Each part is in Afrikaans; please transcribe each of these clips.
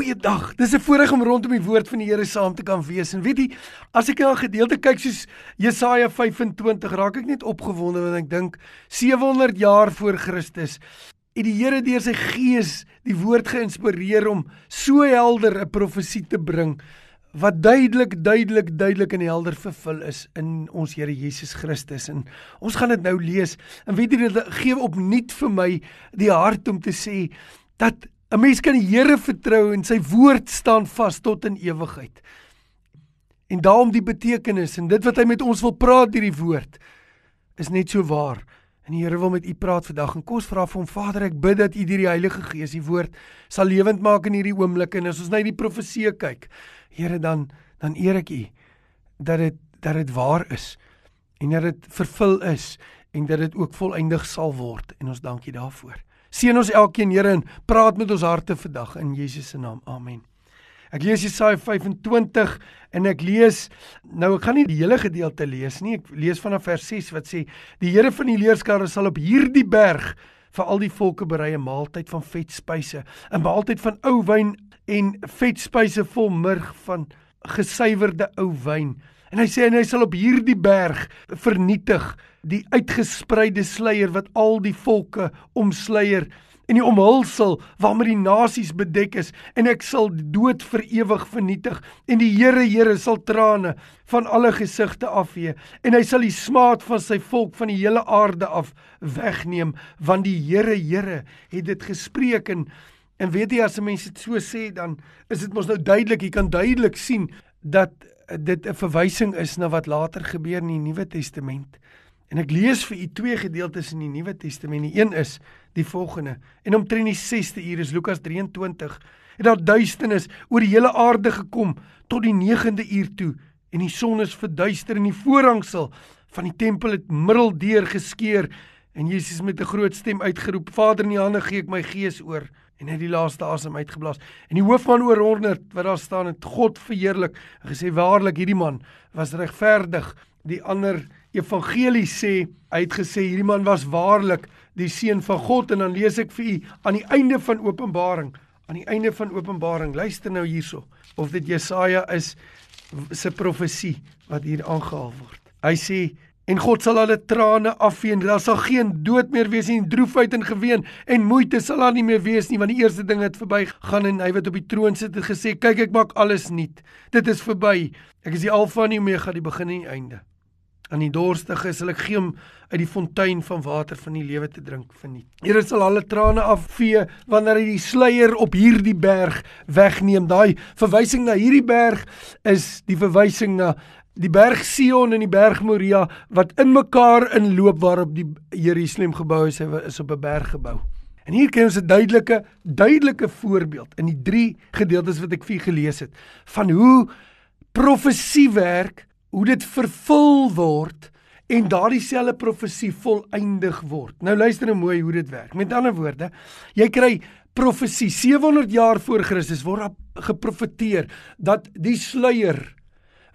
Goeiedag. Dis 'n voorreg om rondom die woord van die Here saam te kan wees. En weet jy, as ek na 'n gedeelte kyk soos Jesaja 25, raak ek net opgewonde want ek dink 700 jaar voor Christus het die Here deur sy gees die woord geïnspireer om so helder 'n profesie te bring wat duidelik duidelik duidelik en helder vervul is in ons Here Jesus Christus en ons gaan dit nou lees en weet jy dit gee opnuut vir my die hart om te sê dat 'n mens kan die Here vertrou en sy woord staan vas tot in ewigheid. En daarom die betekenis en dit wat hy met ons wil praat hierdie woord is net so waar. En die Here wil met u praat vandag en kos vra vir hom Vader ek bid dat u deur die Heilige Gees die woord sal lewend maak in hierdie oomblik en as ons net die profeseë kyk Here dan dan eer ek u dat dit dat dit waar is en dat dit vervul is en dat dit ook volëindig sal word en ons dankie daarvoor. Seën ons elkeen, Here, en praat met ons harte vandag in Jesus se naam. Amen. Ek lees Jesaja 25 en ek lees nou ek gaan nie die hele gedeelte lees nie. Ek lees vanaf vers 6 wat sê: "Die Here van die leerskare sal op hierdie berg vir al die volke berei 'n maaltyd van vetspyse, 'n maaltyd van ou wyn en vetspyse vol murg van gesuiwerde ou wyn." En hy sê en hy sal op hierdie berg vernietig die uitgespreide sluier wat al die volke omsluier en die omhulsel waarmee die nasies bedek is en ek sal dood vir ewig vernietig en die Here Here sal trane van alle gesigte afvee en hy sal die smaad van sy volk van die hele aarde af wegneem want die Here Here het dit gespreek en en weet jy as mense dit so sê dan is dit mos nou duidelik jy kan duidelik sien dat dit 'n verwysing is na wat later gebeur in die Nuwe Testament. En ek lees vir u twee gedeeltes in die Nuwe Testament. Die een is die volgende. En omtrent die 6ste uur is Lukas 23 het daar duisternis oor die hele aarde gekom tot die 9de uur toe en die son is verduister en die voorhangsel van die tempel het middeldeur geskeur en Jesus met 'n groot stem uitgeroep: Vader, in U hande gee ek my gees oor en hy het die laaste asem uitgeblaas. En die hoofman oor 100 wat daar staan het God verheerlik en gesê waarlik hierdie man was regverdig. Die ander evangelie sê hy het gesê hierdie man was waarlik die seun van God. En dan lees ek vir u aan die einde van Openbaring, aan die einde van Openbaring, luister nou hierso of dit Jesaja is se profesie wat hier aangehaal word. Hy sê en God sal hulle trane afvee en daar sal geen dood meer wees nie droefheid en geween en moeite sal daar nie meer wees nie want die eerste ding het verby gaan en hy wat op die troon sit het gesê kyk ek maak alles nuut. Dit is verby. Ek is die alfa en die omega die begin en die einde aan die dorstige sal ek gee om uit die fontein van water van die lewe te drink verniet. Here sal alle trane afvee wanneer hy die sluier op hierdie berg wegneem. Daai verwysing na hierdie berg is die verwysing na die berg Sion en die berg Moria wat in mekaar inloop waarop die Jerusalem gebou is, is op 'n berg gebou. En hier kry ons 'n duidelike duidelike voorbeeld in die drie gedeeltes wat ek vir gelees het van hoe profesie werk, hoe dit vervul word en daardie selfde profesie volëindig word. Nou luister nou mooi hoe dit werk. Met ander woorde, jy kry profesie 700 jaar voor Christus word geprofeteer dat die sluier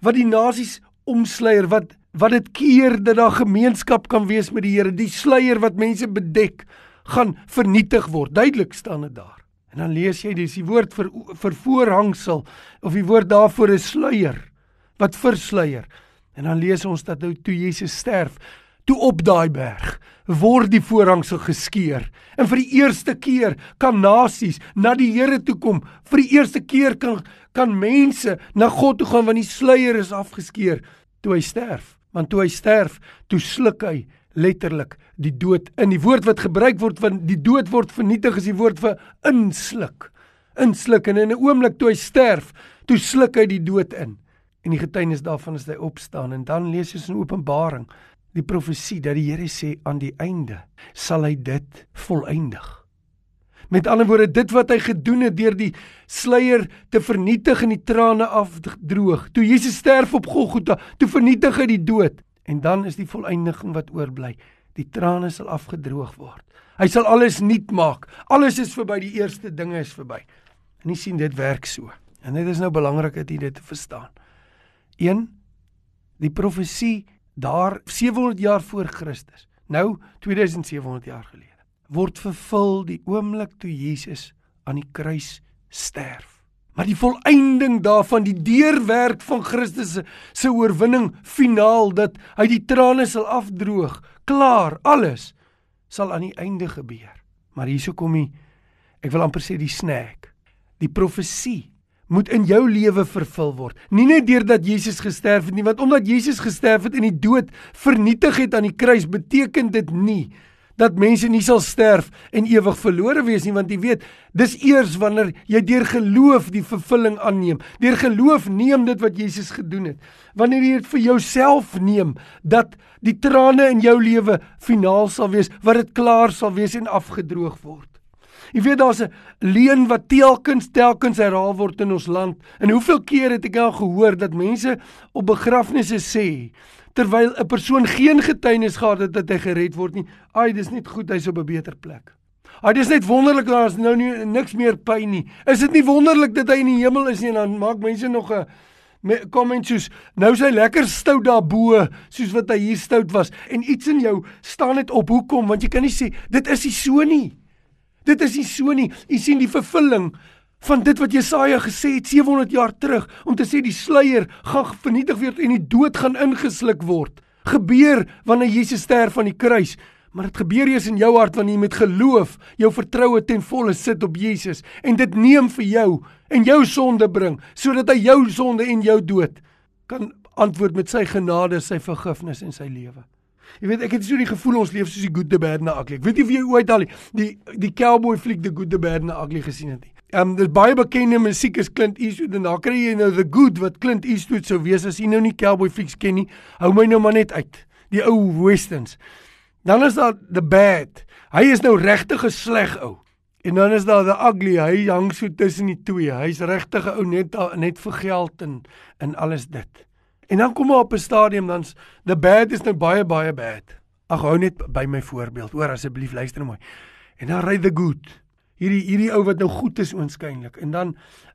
wat die nasies omsluier wat wat dit keer dat daar gemeenskap kan wees met die Here die sluier wat mense bedek gaan vernietig word duidelik staan dit daar en dan lees jy dis die woord vir vir voorhangsel of die woord daarvoor is sluier wat versluier en dan lees ons dat nou toe Jesus sterf toe op daai berg word die voorhangsel geskeur. En vir die eerste keer kan nasies na die Here toe kom. Vir die eerste keer kan kan mense na God toe gaan want die sluier is afgeskeur. Toe hy sterf want toe hy sterf toe sluk hy letterlik die dood in. Die woord wat gebruik word van die dood word vernietig is die woord vir insluk. Insluk. En in 'n oomblik toe hy sterf toe sluk hy die dood in en die getuienis daarvan is hy opstaan en dan lees jy in Openbaring die profesie dat die Here sê aan die einde sal hy dit volëindig. Met ander woorde, dit wat hy gedoen het deur die sluier te vernietig en die trane afdroog. Toe Jesus sterf op Golgotha, toe vernietig hy die dood en dan is die volëindiging wat oorbly. Die trane sal afgedroog word. Hy sal alles nuut maak. Alles is verby, die eerste dinge is verby. En jy sien dit werk so. En dit is nou belangrik dat jy dit verstaan. 1 Die profesie daar 700 jaar voor Christus. Nou 2700 jaar gelede word vervul die oomblik toe Jesus aan die kruis sterf. Maar die volëinding daarvan, die deurwerk van Christus se oorwinning finaal dat hy die trane sal afdroog, klaar, alles sal aan die einde gebeur. Maar hierso kom hy ek wil amper sê die snack. Die profesie moet in jou lewe vervul word. Nie net deurdat Jesus gesterf het nie, want omdat Jesus gesterf het en die dood vernietig het aan die kruis, beteken dit nie dat mense nie sal sterf en ewig verlore wees nie want jy weet dis eers wanneer jy deur geloof die vervulling aanneem. Deur geloof neem dit wat Jesus gedoen het. Wanneer jy dit vir jouself neem dat die trane in jou lewe finaal sal wees wat dit klaar sal wees en afgedroog word Jy weet daar's 'n leuen wat telkens telkens herhaal word in ons land. En hoeveel keer het ek al gehoor dat mense op begrafnisse sê terwyl 'n persoon geen getuienis gehad het dat hy gered word nie. Ai, dis net goed hy's op 'n beter plek. Ai, dis net wonderlik daar's nou nie niks meer pyn nie. Is dit nie wonderlik dat hy in die hemel is nie en dan maak mense nog 'n comment soos nou sy lekker stout daarbo soos wat hy hier stout was en iets in jou staan net op hoekom want jy kan nie sê dit is nie so nie. Dit is nie so nie. Jy sien die vervulling van dit wat Jesaja gesê het 700 jaar terug om te sê die sluier gaan vernietig word en die dood gaan ingesluk word. Gebeur wanneer Jesus sterf aan die kruis. Maar dit gebeur eers in jou hart wanneer jy met geloof jou vertroue ten volle sit op Jesus en dit neem vir jou en jou sonde bring sodat hy jou sonde en jou dood kan antwoord met sy genade, sy vergifnis en sy lewe. Jy weet ek het so die gevoel ons leef soos die good the bad and the ugly. Ek weet nie of jy ooit al die die, die cowboy fliek the good the bad and the ugly gesien het nie. Ehm um, dis baie bekende musiek is Clint Eastwood en daar kry jy nou the good wat Clint Eastwood sou wees as jy nou nie cowboy flieks ken nie. Hou my nou maar net uit. Die ou westerns. Dan is daar the bad. Hy is nou regtig 'n sleg ou. En dan is daar the ugly. Hy hang so tussen die twee. Hy's regtig 'n ou net net vir geld en en alles dit. En dan kom maar op 'n stadium dan's the bad is nou baie baie bad. Ag hou net by my voorbeeld. Hoor asseblief luister nou mooi. En dan ry the good hierdie hierdie ou wat nou goed is oënskynlik en dan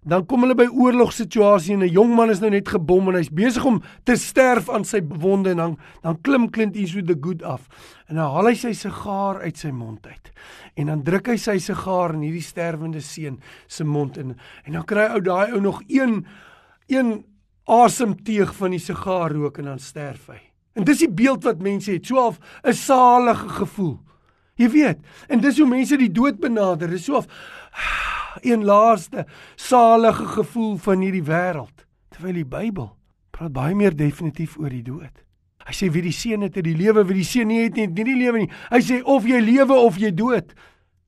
dan kom hulle by oorlogsituasie en 'n jong man is nou net gebom en hy's besig om te sterf aan sy wonde en dan dan klim Clint Eastwood the good af en dan haal hy sy sigaar uit sy mond uit en dan druk hy sy sigaar in hierdie sterwende seun se mond in en dan kry ou daai ou nog een een asemteug van die sigaar rook en dan sterf hy en dis die beeld wat mense het so half 'n salige gevoel Jy weet, en dis hoe mense die dood benader. Dis so of een laaste salige gevoel van hierdie wêreld. Terwyl die Bybel praat baie meer definitief oor die dood. Hy sê wie die seun het, het die lewe, wie die seun nie het nie, nie die lewe nie. Hy sê of jy lewe of jy dood.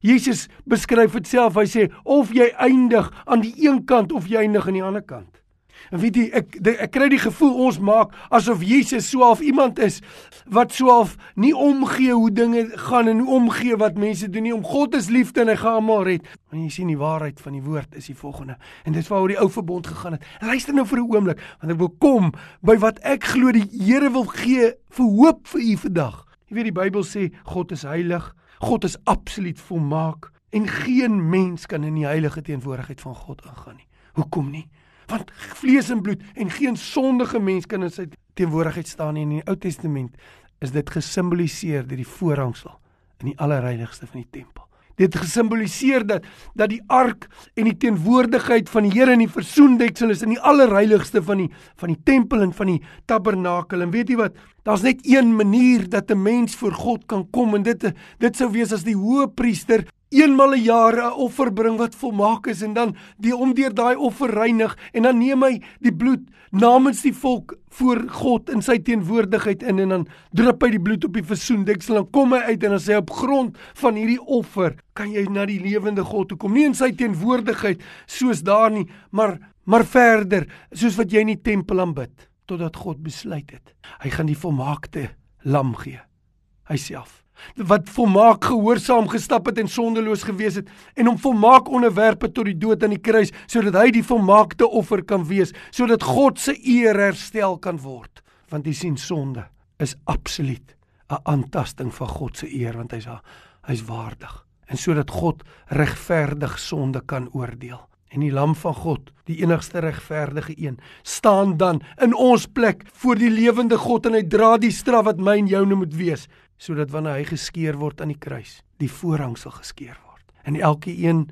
Jesus beskryf dit self. Hy sê of jy eindig aan die een kant of jy eindig aan die ander kant. En weet jy, ek ek, ek kry die gevoel ons maak asof Jesus so half iemand is wat so half nie omgee hoe dinge gaan en hoe omgee wat mense doen nie. Om God is liefde en hy gaan almal red. Maar jy sien die waarheid van die woord is die volgende. En dit waaroor die ou verbond gegaan het. Luister nou vir 'n oomblik, want ek wil kom by wat ek glo die Here wil gee vir hoop vir u vandag. Jy weet die Bybel sê God is heilig. God is absoluut volmaak en geen mens kan in die heilige teenwoordigheid van God ingaan nie. Hoekom nie? Want vlees en bloed en geen sondige mens kan in sy teenwoordigheid staan nie. In die Ou Testament is dit gesimboliseer deur die voorhangsel in die allerheiligste van die tempel. Dit gesimboliseer dat dat die ark en die teenwoordigheid van die Here in die versoendeksel is in die allerheiligste van die van die tempel en van die tabernakel. En weet jy wat? Daar's net een manier dat 'n mens voor God kan kom en dit dit sou wees as die hoëpriester eenmal 'n jaar 'n offer bring wat volmaak is en dan die om deur daai offer reinig en dan neem hy die bloed namens die volk voor God in sy teenwoordigheid in en dan drup hy die bloed op die versoendeksel en kom hy uit en dan sê hy op grond van hierdie offer kan jy na die lewende God toe kom. Nie in sy teenwoordigheid soos daar nie maar maar verder soos wat jy in die tempel aanbid totdat God besluit het. Hy gaan die volmaakte lam gee. Hy self wat volmaak gehoorsaam gestap het en sondeloos gewees het en hom volmaak onderwerpe tot die dood aan die kruis sodat hy die volmaakte offer kan wees sodat God se eer herstel kan word. Want jy sien sonde is absoluut 'n aantasting van God se eer want hy's hy's waardig. En sodat God regverdig sonde kan oordeel en die lam van God die enigste regverdige een staan dan in ons plek voor die lewende God en hy dra die straf wat my en jou moet wees sodat wanneer hy geskeur word aan die kruis, die voorhang sal geskeur word. En elke een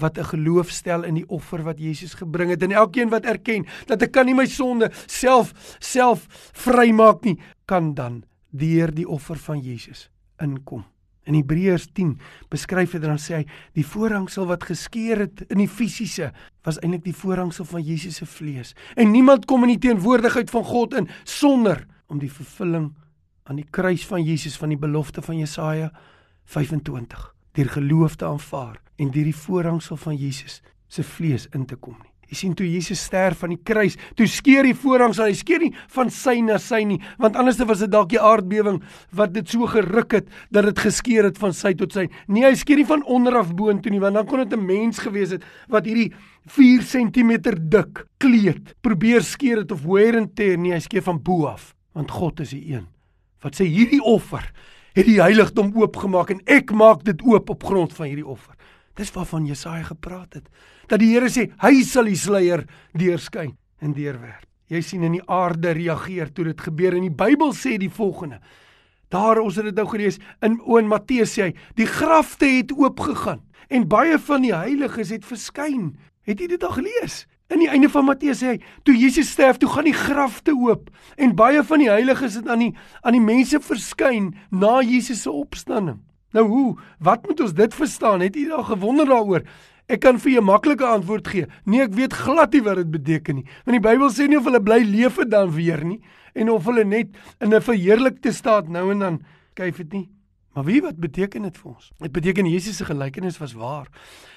wat 'n geloof stel in die offer wat Jesus gebring het en elkeen wat erken dat ek kan nie my sonde self self vrymaak nie, kan dan deur die offer van Jesus inkom. In Hebreërs 10 beskryf hy dan sê hy die voorhangsel wat geskeur het in die fisiese was eintlik die voorhangsel van Jesus se vlees. En niemand kom in die teenwoordigheid van God in sonder om die vervulling aan die kruis van Jesus van die belofte van Jesaja 25 deur geloof te aanvaar en deur die voorhangsel van Jesus se vlees in te kom nie. Jy sien toe Jesus sterf aan die kruis, toe skeur die voorhangsel, hy skeur nie van sy na sy nie, want anders was dit dalk die aardbewing wat dit so geruk het dat dit geskeur het van sy tot sy. Nee, hy skeur nie van onder af boontoe nie, want dan kon dit 'n mens gewees het wat hierdie 4 cm dik kleed probeer skeur het of wear and tear, nee, hy skeur van bo af, want God is die een wat sê hierdie offer het die heiligdom oopgemaak en ek maak dit oop op grond van hierdie offer. Dis waarvan Jesaja gepraat het. Dat die Here sê hy sal die sluier deurskyn en deurwerp. Jy sien in die aarde reageer toe dit gebeur en die Bybel sê die volgende. Daar ons het dit nou gelees in in Matteus sê hy die grafte het oopgegaan en baie van die heiliges het verskyn. Het jy dit al gelees? In die einde van Matteus sê hy, toe Jesus sterf, toe gaan die grafte oop en baie van die heiliges het aan die aan die mense verskyn na Jesus se opstanding. Nou hoe, wat moet ons dit verstaan? Het u al gewonder daaroor? Ek kan vir jou 'n maklike antwoord gee. Nee, ek weet glad nie wat dit beteken nie. Want die Bybel sê nie of hulle bly leef dan weer nie en of hulle net in 'n verheerlikte staat nou en dan kyk dit nie. Maar wie wat beteken dit vir ons? Dit beteken Jesus se gelykenis was waar.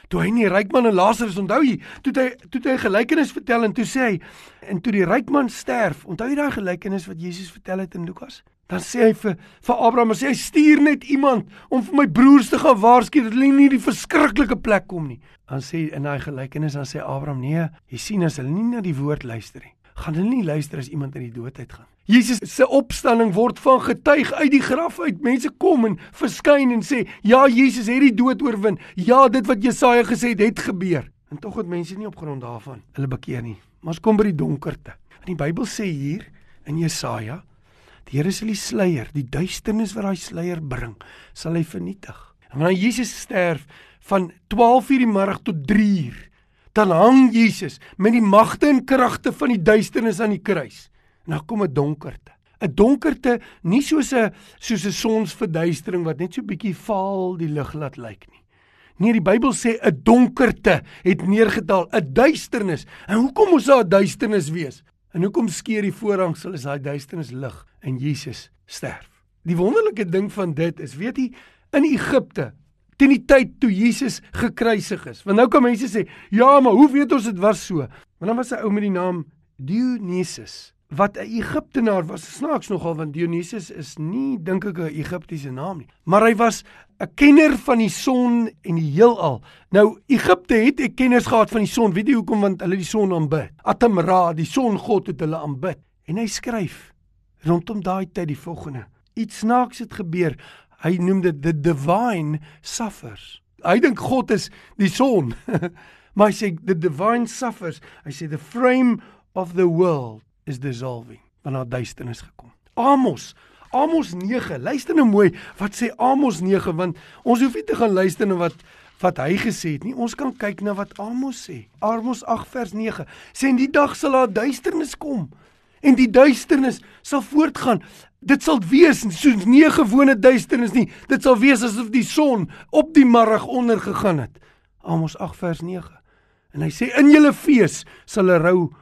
Toe hy nie ryk man en Lazarus onthou jy, toe hy toe hy 'n gelykenis vertel en toe sê hy en toe die ryk man sterf, onthou jy daai gelykenis wat Jesus vertel het in Lukas? Dan sê hy vir vir Abraham, sê hy stuur net iemand om vir my broers te gaan waarsku dat hulle nie die verskriklike plek kom nie. Dan sê in daai gelykenis dan sê Abraham, nee, jy sien as hulle nie na die woord luister nie, gaan hulle nie luister as iemand in die dood uitgaan. Jesus se opstanding word van getuig uit die graf uit. Mense kom en verskyn en sê, "Ja, Jesus het die dood oorwin. Ja, dit wat Jesaja gesê het, het gebeur." En tog het mense nie op grond daarvan hulle bekeer nie. Maar ons kom by die donkerte. In die Bybel sê hier in Jesaja, die Here sal die sluier, die duisternis wat daai sluier bring, sal hy vernietig. En wanneer Jesus sterf van 12:00 die middag tot 3:00, dan hang Jesus met die magte en kragte van die duisternis aan die kruis. Nou kom 'n donkerte. 'n Donkerte nie soos 'n soos 'n sonsverduistering wat net so bietjie vaal die lig laat lyk nie. Nee, die Bybel sê 'n donkerte het neergedaal, 'n duisternis. En hoekom moes daar 'n duisternis wees? En hoekom skeer die voorhangsel as daai duisternis lig en Jesus sterf? Die wonderlike ding van dit is, weet jy, in Egipte teen die tyd toe Jesus gekruisig is. Want nou kan mense sê, "Ja, maar hoe weet ons dit was so?" Want dan was 'n ou met die naam Dionysus wat 'n Egiptenaar was. Snaaks nogal want Dionysus is nie dink ek 'n Egiptiese naam nie, maar hy was 'n kenner van die son en die heelal. Nou Egipte het 'n kennis gehad van die son. Weet jy hoekom? Want hulle die son aanbid. Atem-Ra, die songod het hulle aanbid. En hy skryf rondom daai tyd die volgende. Iets snaaks het gebeur. Hy noem dit the divine suffers. Hy dink God is die son. maar hy sê the divine suffers. Hy sê the frame of the world is dissolving want daar duisternis gekom. Amos Amos 9. Luister nou mooi wat sê Amos 9 want ons hoef nie te gaan luister na wat wat hy gesê het nie. Ons kan kyk na wat Amos sê. Amos 8 vers 9 sê in die dag sal daar duisternis kom en die duisternis sal voortgaan. Dit sal wees soos nie gewone duisternis nie. Dit sal wees asof die son op die middag onder gegaan het. Amos 8 vers 9. En hy sê in julle fees sal 'n rou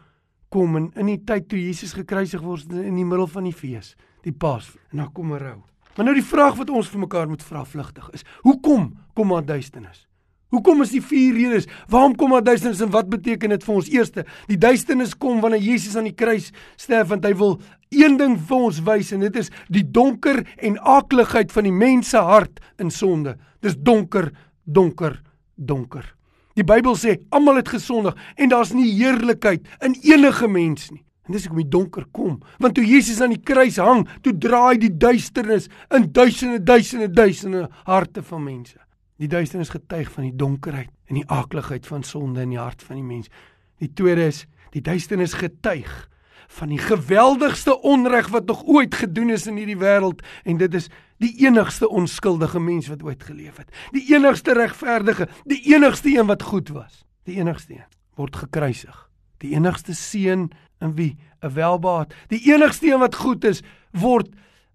kom in in die tyd toe Jesus gekruisig word in die middel van die fees, die Paas, en dan kom 'n rou. Maar nou die vraag wat ons vir mekaar moet vra vlugtig is: Hoekom kom daar duisternis? Hoekom is die vier redes? Waarom kom daar duisternis en wat beteken dit vir ons? Eerste, die duisternis kom wanneer Jesus aan die kruis sterf want hy wil een ding vir ons wys en dit is die donker en aakligheid van die mens se hart in sonde. Dis donker, donker, donker. Die Bybel sê almal het gesondig en daar's nie heerlikheid in enige mens nie. En dis hoekom die donker kom, want toe Jesus aan die kruis hang, toe draai die duisternis in duisende duisende duisende harte van mense. Die duisternis getuig van die donkerheid en die aakligheid van sonde in die hart van die mens. Die tweede is die duisternis getuig van die geweldigste onreg wat nog ooit gedoen is in hierdie wêreld en dit is die enigste onskuldige mens wat ooit geleef het. Die enigste regverdige, die enigste een wat goed was. Die enigste een word gekruisig. Die enigste seun in wie 'n welbaat, die enigste een wat goed is, word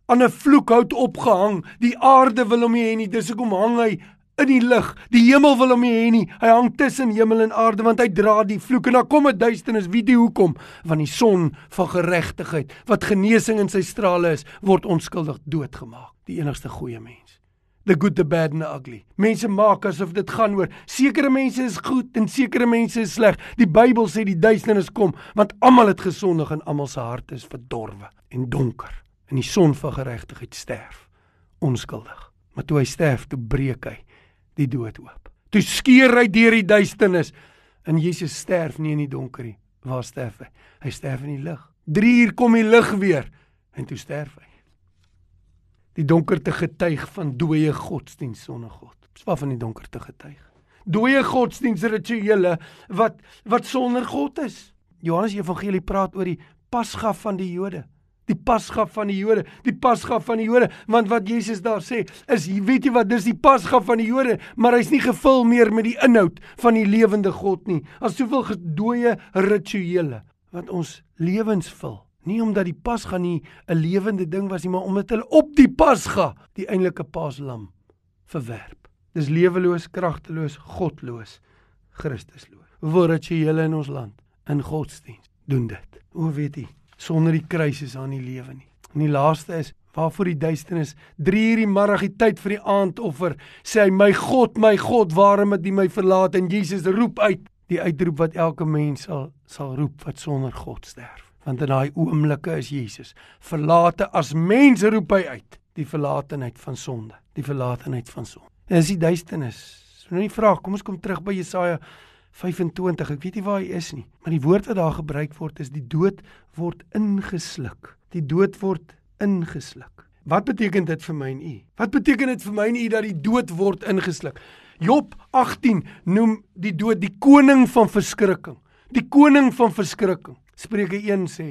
aan 'n vloekhout opgehang. Die aarde wil hom nie hê nie, dis hoekom hang hy in die lig. Die hemel wil hom nie hê nie. Hy hang tussen hemel en aarde want hy dra die vloek en dan kom 'n duisternis. Wie die hoekom? Want die son van geregtigheid wat genesing in sy strale is, word onskuldig doodgemaak. Die enigste goeie mens. The good, the bad and the ugly. Mense maak asof dit gaan oor sekere mense is goed en sekere mense is sleg. Die Bybel sê die duisternis kom want almal het gesondig en almal se harte is verdorwe en donker. En die son van geregtigheid sterf onskuldig. Maar toe hy sterf, toe breek hy die dood oop. Toe skeur hy deur die duisternis en Jesus sterf nie in die donker nie. Waar sterf hy? Hy sterf in die lig. 3 uur kom die lig weer en toe sterf hy. Die donkerte getuig van dooie godsdienst sonder God. Wat van die donkerte getuig? Dooie godsdienstrituele wat wat sonder God is. Johannes Evangelie praat oor die Pasga van die Jode die pasga van die Jode, die pasga van die Jode, want wat Jesus daar sê is, weet jy wat, dis die pasga van die Jode, maar hy's nie gevul meer met die inhoud van die lewende God nie. As soveel gedooie rituele wat ons lewens vul. Nie omdat die pasga nie 'n lewende ding was nie, maar omdat hulle op die pasga die eintlike paslam verwerp. Dis leweloos, kragteloos, godloos, Christusloos. Hoeveel rituele in ons land in godsdienst doen dit? Hoe weet jy? Sonder die kruis is daar nie lewe nie. En die laaste is waarvoor die duisternis 3 uur die middag die tyd vir die aandoffer sê hy my God my God waarom het U my verlaat? En Jesus roep uit die uitroep wat elke mens sal sal roep wat sonder God sterf. Want in daai oomblikke is Jesus verlate as mens roep hy uit die verlatenheid van sonde die verlatenheid van sonde. En dis die duisternis. So nou die vraag kom ons kom terug by Jesaja 25. Ek weet nie waar hy is nie, maar die woord wat daar gebruik word is die dood word ingesluk. Die dood word ingesluk. Wat beteken dit vir my en u? Wat beteken dit vir my en u dat die dood word ingesluk? Job 18 noem die dood die koning van verskrikking. Die koning van verskrikking. Spreuke 1 sê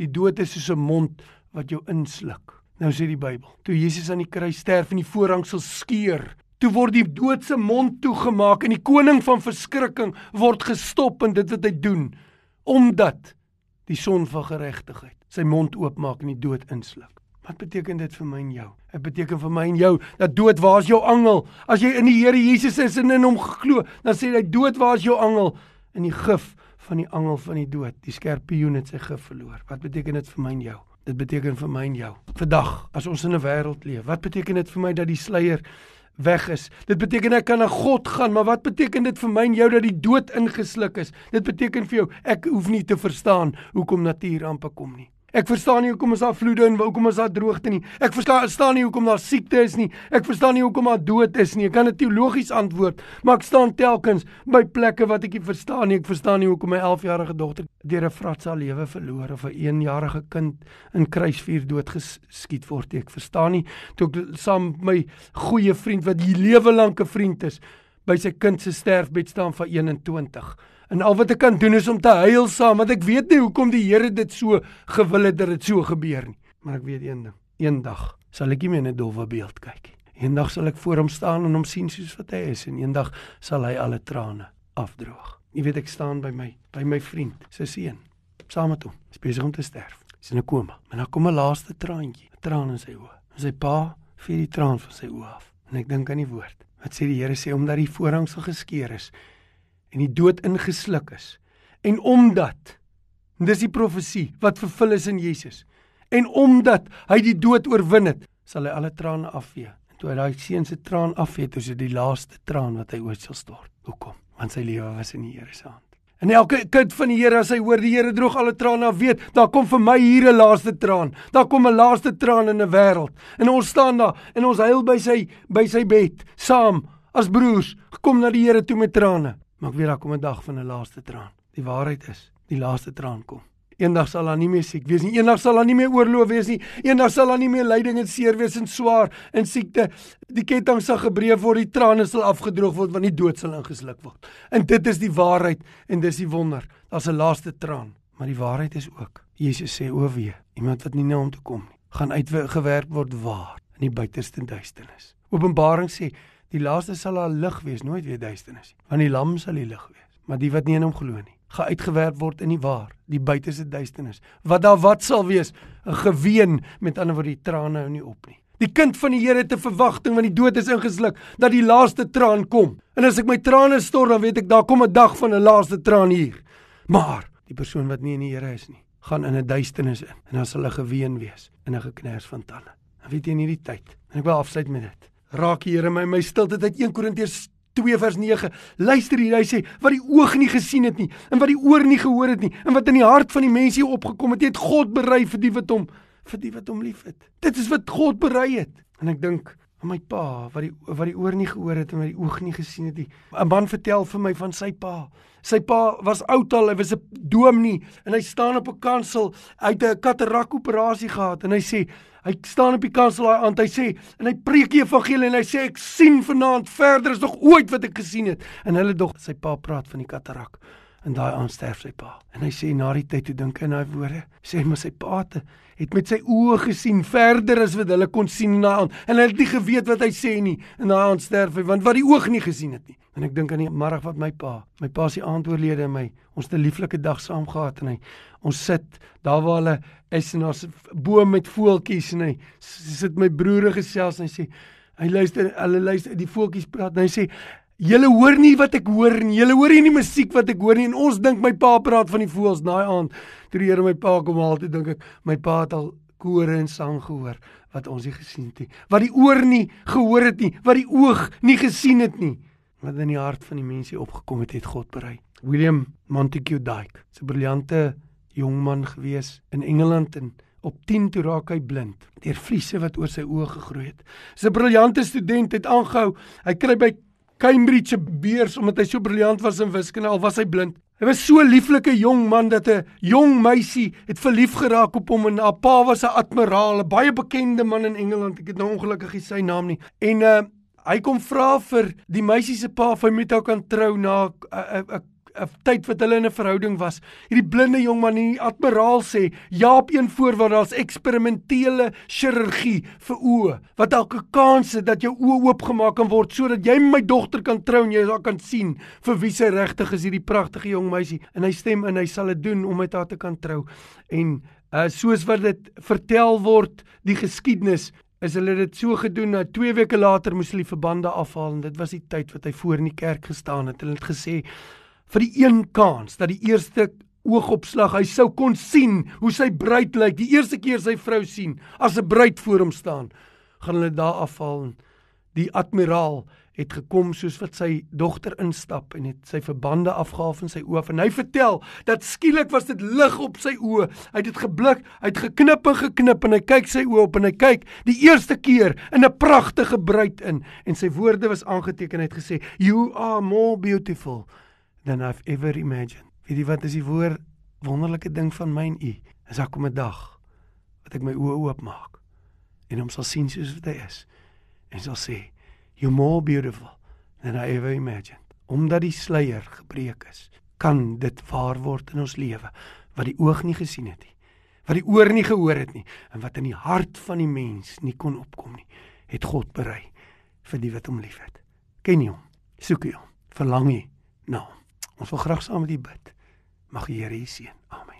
die dood is soos 'n mond wat jou insluk. Nou sê die Bybel, toe Jesus aan die kruis sterf en die voorhang sal skeur, Toe word die dood se mond toegemaak en die koning van verskrikking word gestop in dit wat hy doen omdat die son van geregtigheid sy mond oopmaak en die dood insluk. Wat beteken dit vir my en jou? Dit beteken vir my en jou dat dood waar is jou angel? As jy in die Here Jesus is en in hom glo, dan sê hy dood waar is jou angel? In die gif van die angel van die dood, die skerpioen het sy gif verloor. Wat beteken dit vir my en jou? Dit beteken vir my en jou. Vandag as ons in 'n wêreld leef, wat beteken dit vir my dat die sluier weg is. Dit beteken ek kan na God gaan, maar wat beteken dit vir my en jou dat die dood ingesluk is? Dit beteken vir jou ek hoef nie te verstaan hoekom natuurampe kom nie. Ek verstaan nie hoekom ons daar vloede en hoekom ons daar droogte nie. Ek verstaan nie hoekom daar siekte is nie. Ek verstaan nie hoekom daar dood is nie. Ek kan dit teologies antwoord, maar ek staan telkens by plekke wat ek nie verstaan nie. Ek verstaan nie hoekom my 11-jarige dogter deur 'n fratsa lewe verloor of 'n 1-jarige kind in kruisvuur doodgeskiet word. Ek verstaan nie toe ek saam my goeie vriend wat hier lewe lank 'n vriend is by sy kind se sterfbed staan van 21 En al wat ek kan doen is om te huil saam want ek weet nie hoekom die Here dit so gewil het dat dit so gebeur nie. Maar ek weet een ding. Eendag sal ek nie meer 'n dowwe beeld kyk nie. Eendag sal ek voor hom staan en hom sien soos wat hy is en eendag sal hy alle trane afdroog. Jy weet ek staan by my by my vriend se seun saam met hom. Hy is besig om te sterf. Hy's in 'n koma. En dan kom 'n laaste traantjie, 'n traan in sy oë. En sy pa vee die traan van sy oë af. En ek dink aan die woord. Wat sê die Here sê omdat die voorhang so geskeur is en die dood ingesluk is. En omdat dis die profesie wat vervul is in Jesus. En omdat hy die dood oorwin het, sal hy alle trane afvee. En toe hy daai seun se traan afvee, toe is dit die laaste traan wat hy ooit sal stort. Hoekom? Want sy lewe was in die Here se hand. En elke kind van die Here as hy hoor die Here droog alle trane af, weet, daar kom vir my hier 'n laaste traan. Daar kom 'n laaste traan in 'n wêreld. En ons staan daar en ons huil by sy by sy bed, saam as broers, gekom na die Here toe met trane. Maar ek weet daar kom 'n dag van 'n laaste traan. Die waarheid is, die laaste traan kom. Eendag sal daar nie meer siek wees nie. Eendag sal daar nie meer oorloof wees nie. Eendag sal daar nie meer lyding en seer wees en swaar en siekte. Die ketting sal gebreek word, die trane sal afgedroog word want die dood sal ingesluk word. En dit is die waarheid en dis die wonder. Daar's 'n laaste traan, Maar die waarheid is ook, Jesus sê o wee, iemand wat nie na hom toe kom nie, gaan uitgewerp word waar in die buiterste duisternis. Openbaring sê die laaste sal daar lig wees, nooit weer duisternis nie, want die lam sal die lig wees, maar die wat nie in hom glo nie, gaan uitgewerp word in die waar, die buiterste duisternis. Wat daar wat sal wees, 'n geween met ander woorde die trane hou nie op nie. Die kind van die Here het 'n verwagting want die dood is ingesluk dat die laaste traan kom. En as ek my trane stort, dan weet ek daar kom 'n dag van 'n laaste traan hier. Maar die persoon wat nie in die Here is nie, gaan in 'n duisternis in en dan sal hulle geween wees in 'n geknars van tande. En weet jy in hierdie tyd, en ek wil afsluit met dit. Raak die Here my my stilte uit 1 Korintiërs 2 vers 9. Luister hier, hy sê wat die oog nie gesien het nie en wat die oor nie gehoor het nie en wat in die hart van die mense opgekom het, het God berei vir die wat hom vir die wat hom liefhet. Dit is wat God berei het. En ek dink my pa wat die wat die oor nie gehoor het en wat die oog nie gesien het nie. 'n Man vertel vir my van sy pa. Sy pa was oud al, hy was 'n dominee en hy staan op 'n kansel. Hy het 'n katarak operasie gehad en hy sê hy staan op die kansel daai aand. Hy sê en hy preek die evangelie en hy sê ek sien vanaand verder as nog ooit wat ek gesien het. En hulle dog sy pa praat van die katarak en daai aand sterf sy pa. En hy sê na die tyd toe dink hy aan daai woorde, sê maar sy pa het, het met sy oë gesien verder as wat hulle kon sien na aand. En hy het nie geweet wat hy sê nie. En daai aand sterf hy want wat die oog nie gesien het nie. En ek dink aan die middag wat my pa, my pa se aand oorlede en my ons 'n lieflike dag saam gehad en hy ons sit daar waar hulle is in ons boom met voeltjies en hy sit my broer gesels en hy sê hy luister hulle luister die voeltjies praat en hy sê Julle hoor nie wat ek hoor nie. Julle hoor nie die musiek wat ek hoor nie. En ons dink my pa praat van die voëls daai aand. Toe die Here my pa kom haal, toe dink ek my pa het al kore en sang gehoor wat ons nie gesien het nie. Wat die oor nie gehoor het nie, wat die oog nie gesien het nie. Wat in die hart van die mense opgekom het, het God berei. William Montague Dyke, 'n briljante jong man gewees in Engeland en op 10 toe raak hy blind deur vliese wat oor sy oë gegroei het. 'n Briljante student het aangehou. Hy kry by Cambridge beurs omdat hy so briljant was in wiskunde al was hy blind. Hy was so 'n lieflike jong man dat 'n jong meisie het verlief geraak op hom en haar pa was 'n admiraal, 'n baie bekende man in Engeland. Ek het nou ongelukkig nie sy naam nie. En uh hy kom vra vir die meisie se pa of hy met haar kan trou na 'n 'n 'n tyd wat hulle in 'n verhouding was. Hierdie blinde jong man in die admiraal sê, "Ja, op een voorwaarde, daar's eksperimentele chirurgie vir oë wat elke kans het dat jou oë oopgemaak kan word sodat jy my dogter kan trou en jy haar kan sien vir wie sy regtig is hierdie pragtige jong meisie." En hy stem in, hy sal dit doen om met haar te kan trou. En uh soos wat dit vertel word, die geskiedenis is hulle dit so gedoen dat 2 weke later moes hulle die verbande afhaal en dit was die tyd wat hy voor in die kerk gestaan het. Hulle het gesê vir die een kans dat die eerste oogopslag hy sou kon sien hoe sy bruid lyk die eerste keer sy vrou sien as 'n bruid voor hom staan gaan hulle daar afval die admiraal het gekom soos wat sy dogter instap en het sy verbande afgehaal van sy oë en hy vertel dat skielik was dit lig op sy oë hy het dit geblik hy het geknip en geknip en hy kyk sy oë op en hy kyk die eerste keer in 'n pragtige bruid in en sy woorde was aangeteken hy het gesê you are more beautiful than I've ever imagined. Weet jy wat is die woord wonderlike ding van my en u? Is daar kom 'n dag wat ek my oë oopmaak en hom sal sien soos wat hy is en sal sê, "You're more beautiful than I ever imagined." Omdat die sluier gebreek is, kan dit waar word in ons lewe wat die oog nie gesien het nie, wat die oor nie gehoor het nie en wat in die hart van die mens nie kon opkom nie, het God berei vir die wat hom liefhet. Ken jy hom? Soek jy hom? Verlang jy na hom? Ons wil graag saam met U bid. Mag die Here U seën. Amen.